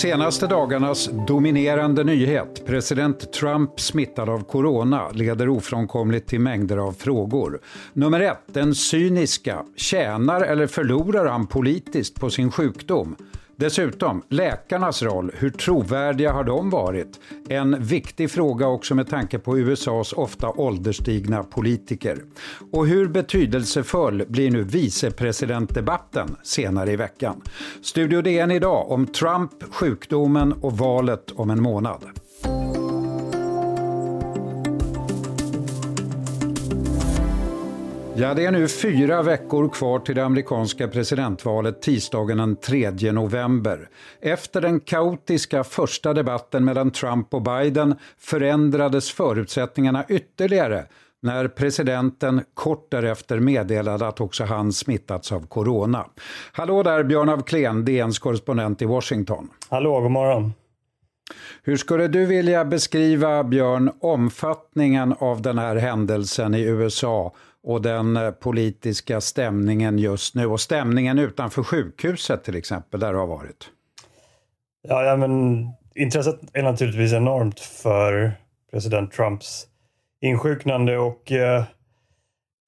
Senaste dagarnas dominerande nyhet, president Trump smittad av corona, leder ofrånkomligt till mängder av frågor. Nummer ett, den cyniska. Tjänar eller förlorar han politiskt på sin sjukdom? Dessutom, läkarnas roll, hur trovärdiga har de varit? En viktig fråga också med tanke på USAs ofta ålderstigna politiker. Och hur betydelsefull blir nu vicepresidentdebatten senare i veckan? Studio DN idag om Trump, sjukdomen och valet om en månad. Ja, det är nu fyra veckor kvar till det amerikanska presidentvalet tisdagen den 3 november. Efter den kaotiska första debatten mellan Trump och Biden förändrades förutsättningarna ytterligare när presidenten kort därefter meddelade att också han smittats av corona. Hallå där Björn af Kleen, DNs korrespondent i Washington. Hallå, god morgon. Hur skulle du vilja beskriva, Björn, omfattningen av den här händelsen i USA och den eh, politiska stämningen just nu och stämningen utanför sjukhuset till exempel, där det har varit? Ja, ja men intresset är naturligtvis enormt för president Trumps insjuknande och eh,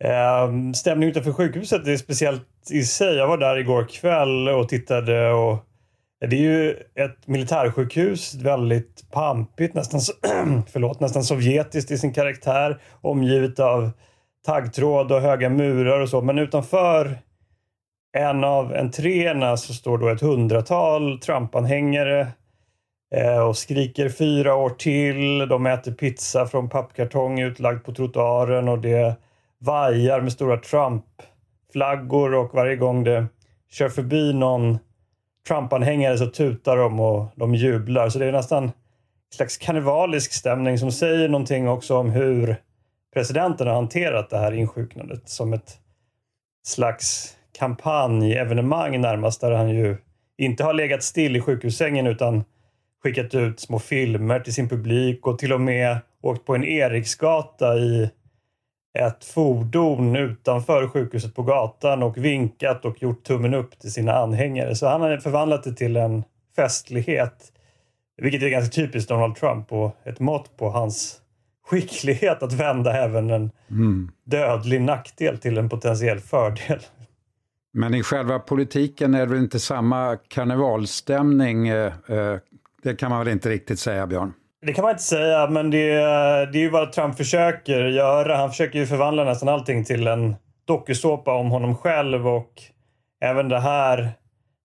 eh, stämningen utanför sjukhuset är speciellt i sig. Jag var där igår kväll och tittade och det är ju ett militärsjukhus, väldigt pampigt, nästan, förlåt, nästan sovjetiskt i sin karaktär, omgivet av taggtråd och höga murar och så. Men utanför en av entréerna så står då ett hundratal Trump-anhängare eh, och skriker fyra år till. De äter pizza från pappkartong utlagd på trottoaren och det vajar med stora Trump-flaggor och varje gång det kör förbi någon Trump-anhängare så tutar de och de jublar. Så det är nästan en slags karnevalisk stämning som säger någonting också om hur presidenten har hanterat det här insjuknandet som ett slags kampanjevenemang närmast där han ju inte har legat still i sjukhussängen utan skickat ut små filmer till sin publik och till och med åkt på en Eriksgata i ett fordon utanför sjukhuset på gatan och vinkat och gjort tummen upp till sina anhängare. Så han har förvandlat det till en festlighet. Vilket är ganska typiskt Donald Trump och ett mått på hans skicklighet att vända även en mm. dödlig nackdel till en potentiell fördel. Men i själva politiken är det väl inte samma karnevalstämning? Eh, eh, det kan man väl inte riktigt säga, Björn? Det kan man inte säga, men det, det är ju vad Trump försöker göra. Han försöker ju förvandla nästan allting till en dokusåpa om honom själv och även det här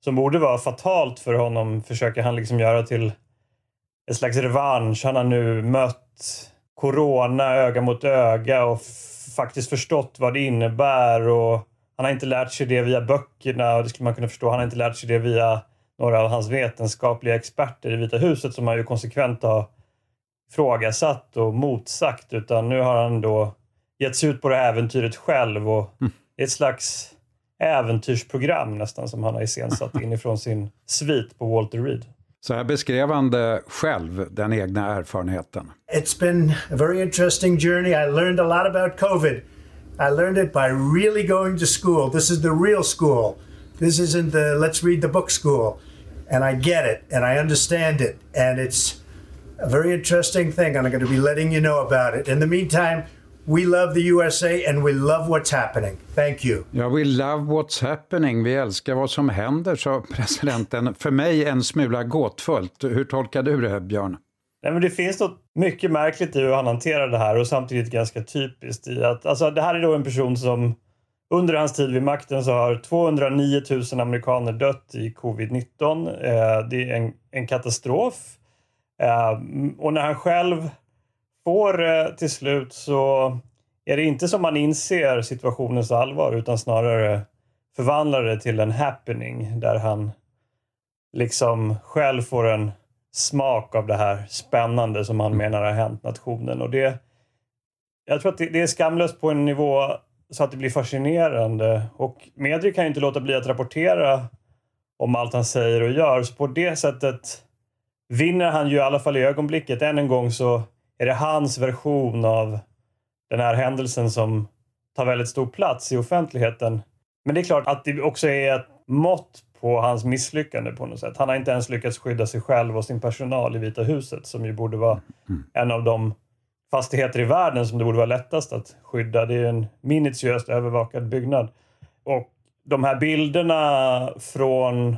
som borde vara fatalt för honom försöker han liksom göra till en slags revansch. Han har nu mött corona öga mot öga och faktiskt förstått vad det innebär. Och han har inte lärt sig det via böckerna och det skulle man kunna förstå. Han har inte lärt sig det via några av hans vetenskapliga experter i Vita huset som han ju konsekvent har frågasatt och motsagt. Utan nu har han då gett sig ut på det här äventyret själv. Och mm. Det är ett slags äventyrsprogram nästan som han har iscensatt inifrån sin svit på Walter Reed. Så här beskrev han det själv, den egna erfarenheten. It's been a very interesting journey. I learned a lot about COVID. I learned it by really going to school. This is the real school. This isn't the let's read the book school. And I get it and I understand it. And it's a very interesting thing. And I'm going to be letting you know about it. In the meantime, We love the USA and we love what's happening. Thank you. Ja, we love what's happening. Vi älskar vad som händer, sa presidenten. För mig en smula gåtfullt. Hur tolkar du det, Björn? Nej, men det finns något mycket märkligt i hur han hanterar det här och samtidigt ganska typiskt i att alltså, det här är då en person som under hans tid vid makten så har 209 000 amerikaner dött i covid-19. Eh, det är en, en katastrof. Eh, och när han själv får eh, till slut så är det inte som man inser situationens allvar utan snarare förvandlar det till en happening där han liksom själv får en smak av det här spännande som han menar har hänt nationen. Och det, jag tror att det, det är skamlöst på en nivå så att det blir fascinerande. Och medier kan ju inte låta bli att rapportera om allt han säger och gör. Så på det sättet vinner han ju i alla fall i ögonblicket. Än en gång så är det hans version av den här händelsen som tar väldigt stor plats i offentligheten. Men det är klart att det också är ett mått på hans misslyckande på något sätt. Han har inte ens lyckats skydda sig själv och sin personal i Vita huset som ju borde vara mm. en av de fastigheter i världen som det borde vara lättast att skydda. Det är en minutiöst övervakad byggnad. Och de här bilderna från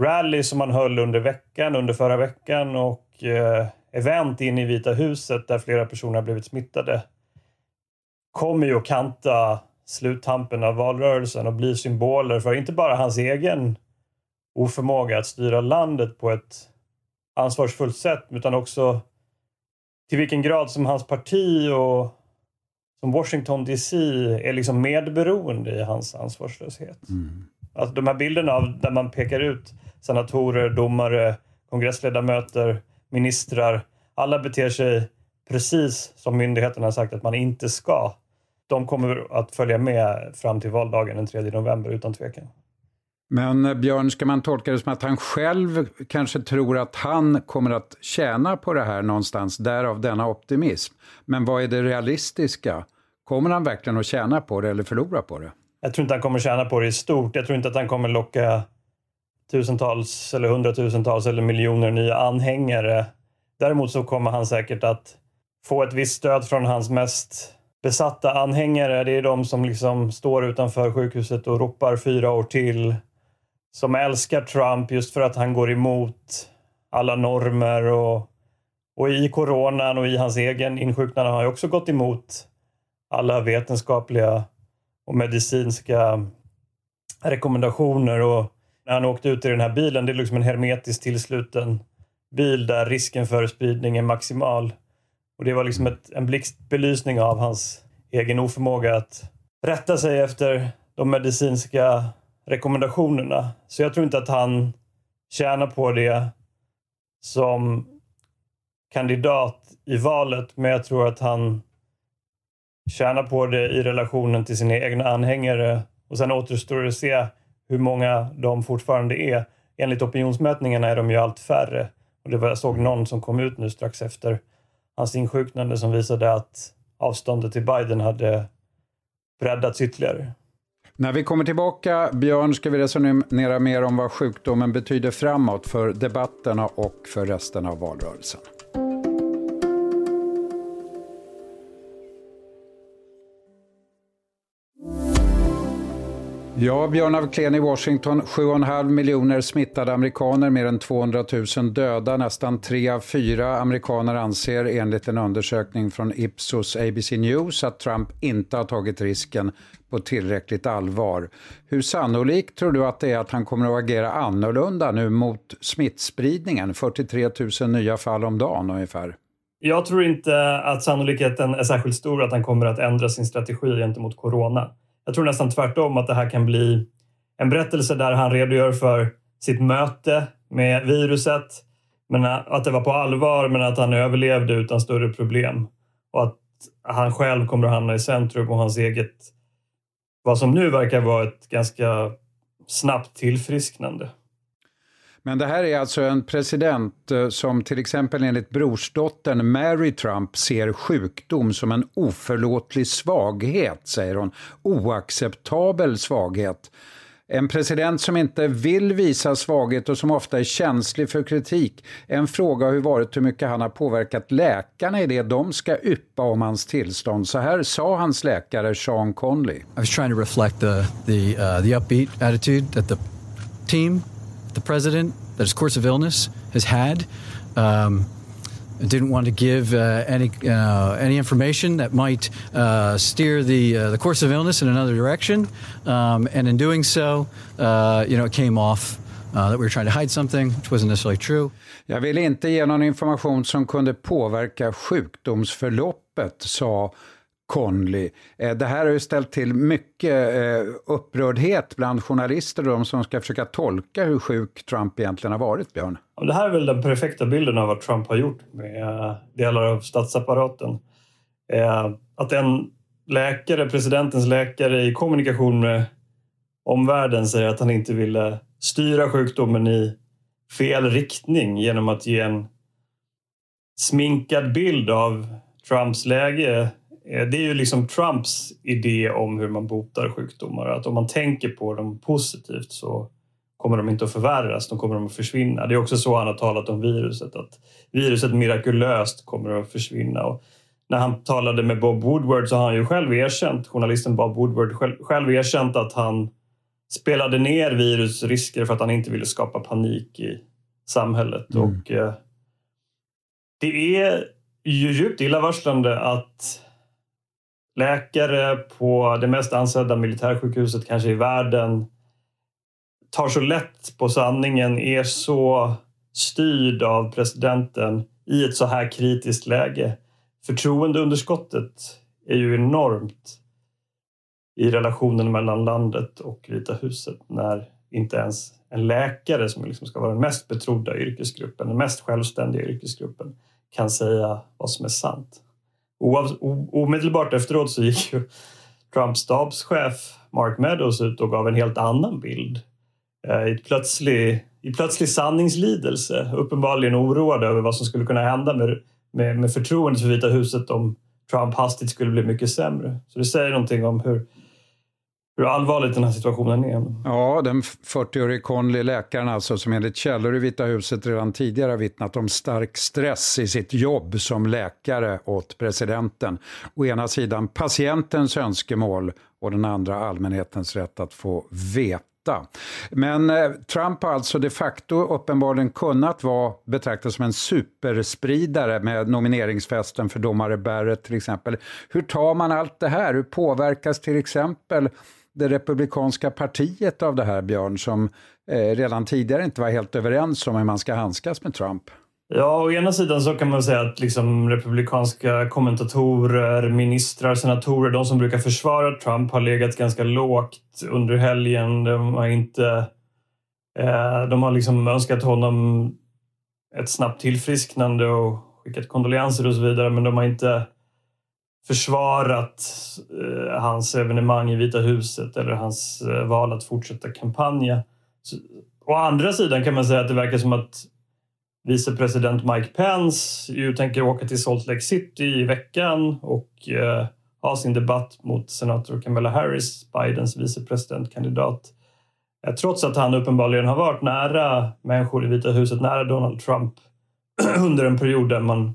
rally som man höll under veckan, under förra veckan och eh, event in i Vita huset där flera personer har blivit smittade kommer ju att kanta sluttampen av valrörelsen och bli symboler för inte bara hans egen oförmåga att styra landet på ett ansvarsfullt sätt utan också till vilken grad som hans parti och som Washington DC är liksom medberoende i hans ansvarslöshet. Mm. Alltså de här bilderna av där man pekar ut senatorer, domare, kongressledamöter, ministrar. Alla beter sig precis som myndigheterna har sagt att man inte ska. De kommer att följa med fram till valdagen den 3 november utan tvekan. Men eh, Björn, ska man tolka det som att han själv kanske tror att han kommer att tjäna på det här någonstans, därav denna optimism. Men vad är det realistiska? Kommer han verkligen att tjäna på det eller förlora på det? Jag tror inte han kommer tjäna på det i stort. Jag tror inte att han kommer locka tusentals eller hundratusentals eller miljoner nya anhängare. Däremot så kommer han säkert att få ett visst stöd från hans mest besatta anhängare. Det är de som liksom står utanför sjukhuset och ropar fyra år till. Som älskar Trump just för att han går emot alla normer och, och i coronan och i hans egen insjuknande har han också gått emot alla vetenskapliga och medicinska rekommendationer. Och när han åkte ut i den här bilen, det är liksom en hermetiskt tillsluten bil där risken för spridning är maximal. Och det var liksom ett, en blixtbelysning av hans egen oförmåga att rätta sig efter de medicinska rekommendationerna. Så jag tror inte att han tjänar på det som kandidat i valet, men jag tror att han tjänar på det i relationen till sina egna anhängare. Och sen återstår det att se hur många de fortfarande är. Enligt opinionsmätningarna är de ju allt färre. Och det var, jag såg någon som kom ut nu strax efter hans insjuknande som visade att avståndet till Biden hade breddats ytterligare. När vi kommer tillbaka, Björn, ska vi resonera mer om vad sjukdomen betyder framåt för debatterna och för resten av valrörelsen. Ja, Björn af Kleen i Washington. 7,5 miljoner smittade amerikaner, mer än 200 000 döda. Nästan tre av fyra amerikaner anser enligt en undersökning från Ipsos ABC News att Trump inte har tagit risken på tillräckligt allvar. Hur sannolikt tror du att det är att han kommer att agera annorlunda nu mot smittspridningen? 43 000 nya fall om dagen ungefär. Jag tror inte att sannolikheten är särskilt stor att han kommer att ändra sin strategi gentemot corona. Jag tror nästan tvärtom att det här kan bli en berättelse där han redogör för sitt möte med viruset, men att det var på allvar men att han överlevde utan större problem. Och att han själv kommer att hamna i centrum och hans eget, vad som nu verkar vara ett ganska snabbt tillfrisknande. Men det här är alltså en president eh, som till exempel enligt brorsdottern Mary Trump ser sjukdom som en oförlåtlig svaghet, säger hon. Oacceptabel svaghet. En president som inte vill visa svaghet och som ofta är känslig för kritik. En fråga har ju varit hur mycket han har påverkat läkarna i det de ska yppa om hans tillstånd. Så här sa hans läkare Sean Conley. I was trying to reflect the, the, uh, the upbeat attitude that the team the president, that his course of illness has had. Um, didn't want to give uh, any uh, any information that might uh, steer the uh, the course of illness in another direction, um, and in doing so, uh, you know, it came off uh, that we were trying to hide something, which wasn't necessarily true. Jag vill inte ge någon information som kunde påverka sjukdomsförloppet, sa Conley. Eh, det här har ju ställt till mycket eh, upprördhet bland journalister och de som ska försöka tolka hur sjuk Trump egentligen har varit, Björn. Det här är väl den perfekta bilden av vad Trump har gjort med eh, delar av statsapparaten. Att en läkare, presidentens läkare i kommunikation med omvärlden säger att han inte ville styra sjukdomen i fel riktning genom att ge en sminkad bild av Trumps läge det är ju liksom Trumps idé om hur man botar sjukdomar. Att om man tänker på dem positivt så kommer de inte att förvärras, de kommer de att försvinna. Det är också så han har talat om viruset, att viruset mirakulöst kommer att försvinna. Och när han talade med Bob Woodward så har han ju själv erkänt, journalisten Bob Woodward själv, själv erkänt att han spelade ner virusrisker för att han inte ville skapa panik i samhället. Mm. Och eh, Det är ju djupt illavarslande att läkare på det mest ansedda militärsjukhuset kanske i världen tar så lätt på sanningen, är så styrd av presidenten i ett så här kritiskt läge. Förtroendeunderskottet är ju enormt i relationen mellan landet och Vita huset när inte ens en läkare som liksom ska vara den mest betrodda yrkesgruppen, den mest självständiga yrkesgruppen, kan säga vad som är sant. Omedelbart efteråt så gick ju Trumps stabschef Mark Meadows ut och gav en helt annan bild. Eh, I plötslig, i plötslig sanningslidelse, uppenbarligen oroad över vad som skulle kunna hända med, med, med förtroendet för Vita huset om Trump hastigt skulle bli mycket sämre. Så det säger någonting om hur, hur allvarligt den här situationen är. Ja, den 40-årige Conley, läkaren alltså, som enligt källor i Vita huset redan tidigare har vittnat om stark stress i sitt jobb som läkare åt presidenten. Å ena sidan patientens önskemål och den andra allmänhetens rätt att få veta men eh, Trump har alltså de facto uppenbarligen kunnat vara betraktad som en superspridare med nomineringsfesten för domare Barrett till exempel. Hur tar man allt det här? Hur påverkas till exempel det republikanska partiet av det här, Björn, som eh, redan tidigare inte var helt överens om hur man ska handskas med Trump? Ja, å ena sidan så kan man säga att liksom republikanska kommentatorer, ministrar, senatorer, de som brukar försvara Trump har legat ganska lågt under helgen. De har inte... Eh, de har liksom önskat honom ett snabbt tillfrisknande och skickat kondolenser och så vidare, men de har inte försvarat eh, hans evenemang i Vita huset eller hans eh, val att fortsätta kampanja. Så, å andra sidan kan man säga att det verkar som att vicepresident Mike Pence ju tänker åka till Salt Lake City i veckan och eh, ha sin debatt mot senator Kamala Harris, Bidens vicepresidentkandidat. Eh, trots att han uppenbarligen har varit nära människor i Vita huset, nära Donald Trump under en period där man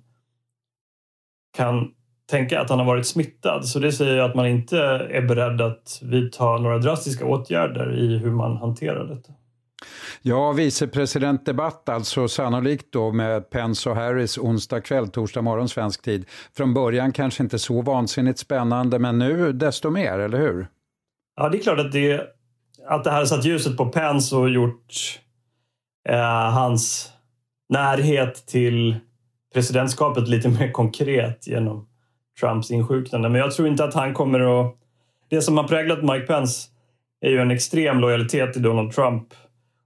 kan tänka att han har varit smittad. Så det säger att man inte är beredd att vidta några drastiska åtgärder i hur man hanterar detta. Ja, vicepresidentdebatt alltså sannolikt då med Pence och Harris onsdag kväll, torsdag morgon svensk tid. Från början kanske inte så vansinnigt spännande, men nu desto mer, eller hur? Ja, det är klart att det, att det här satt ljuset på Pence och gjort eh, hans närhet till presidentskapet lite mer konkret genom Trumps insjuknande. Men jag tror inte att han kommer att... Det som har präglat Mike Pence är ju en extrem lojalitet till Donald Trump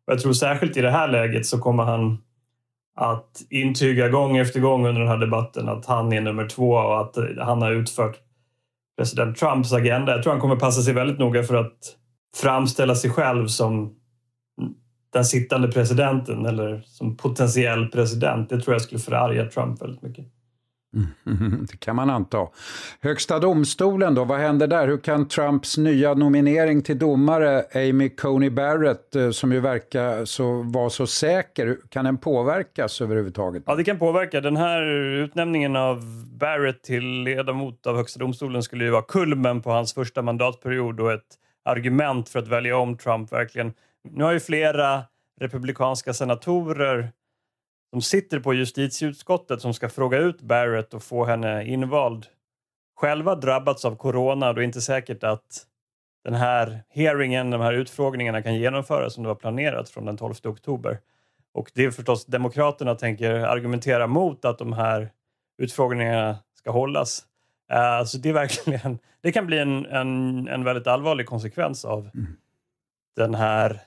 och jag tror särskilt i det här läget så kommer han att intyga gång efter gång under den här debatten att han är nummer två och att eh, han har utfört president Trumps agenda. Jag tror han kommer passa sig väldigt noga för att framställa sig själv som den sittande presidenten eller som potentiell president. Det tror jag skulle förarga Trump väldigt mycket. Mm, det kan man anta. Högsta domstolen då, vad händer där? Hur kan Trumps nya nominering till domare, Amy Coney Barrett, eh, som ju verkar så, vara så säker, kan den påverkas överhuvudtaget? Ja, det kan påverka. Den här utnämningen av Barrett till ledamot av Högsta domstolen skulle ju vara kulmen på hans första mandatperiod och ett argument för att välja om Trump verkligen. Nu har ju flera republikanska senatorer som sitter på justitieutskottet som ska fråga ut Barrett och få henne invald själva drabbats av corona och det är inte säkert att den här hearingen, de här utfrågningarna kan genomföras som det var planerat från den 12 oktober. Och det är förstås Demokraterna tänker argumentera mot att de här utfrågningarna ska hållas. Uh, så det är verkligen, det kan bli en, en, en väldigt allvarlig konsekvens av mm. den här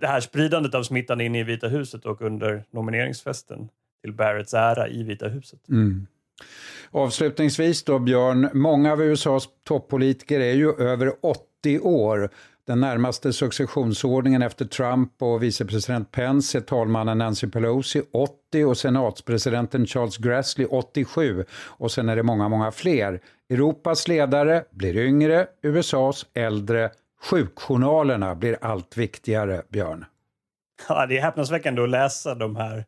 det här spridandet av smittan in i Vita huset och under nomineringsfesten till Barretts ära i Vita huset. Mm. Avslutningsvis då Björn, många av USAs toppolitiker är ju över 80 år. Den närmaste successionsordningen efter Trump och vicepresident Pence är talmannen Nancy Pelosi 80 och senatspresidenten Charles Grassley 87 och sen är det många, många fler. Europas ledare blir yngre, USAs äldre Sjukjournalerna blir allt viktigare, Björn. Ja, det är häpnadsväckande att läsa de här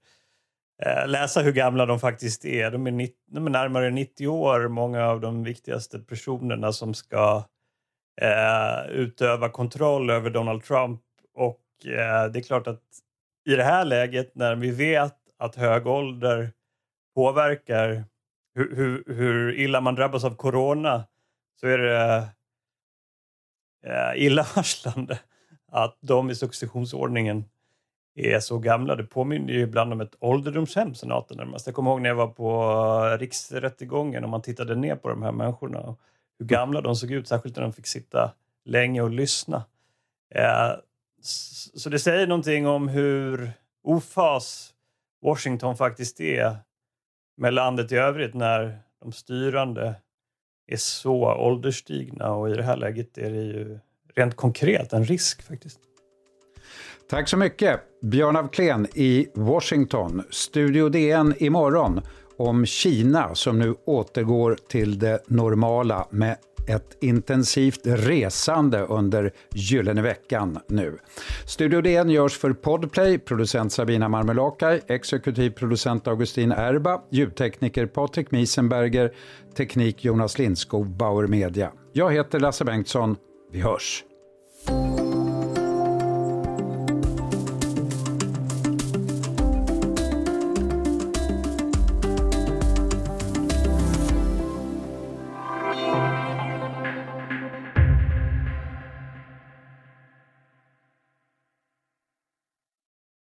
eh, läsa hur gamla de faktiskt är. De är, 90, de är närmare 90 år, många av de viktigaste personerna som ska eh, utöva kontroll över Donald Trump. Och eh, det är klart att i det här läget när vi vet att hög ålder påverkar hur, hur, hur illa man drabbas av corona så är det eh, illavarslande att de i successionsordningen är så gamla. Det påminner ju ibland om ett ålderdomshem, senaten närmast. Alltså, jag kommer ihåg när jag var på eh, riksrättegången och man tittade ner på de här människorna och hur gamla de såg ut, särskilt när de fick sitta länge och lyssna. Eh, så det säger någonting om hur ofas Washington faktiskt är med landet i övrigt när de styrande är så ålderstigna och i det här läget är det ju rent konkret en risk faktiskt. Tack så mycket. Björn af Kleen i Washington. Studio DN imorgon om Kina som nu återgår till det normala med ett intensivt resande under Gyllene veckan nu. Studio DN görs för Podplay, producent Sabina Marmelakai, exekutiv producent Augustin Erba, ljudtekniker Patrik Miesenberger, teknik Jonas Lindskog, Bauer Media. Jag heter Lasse Bengtsson. Vi hörs!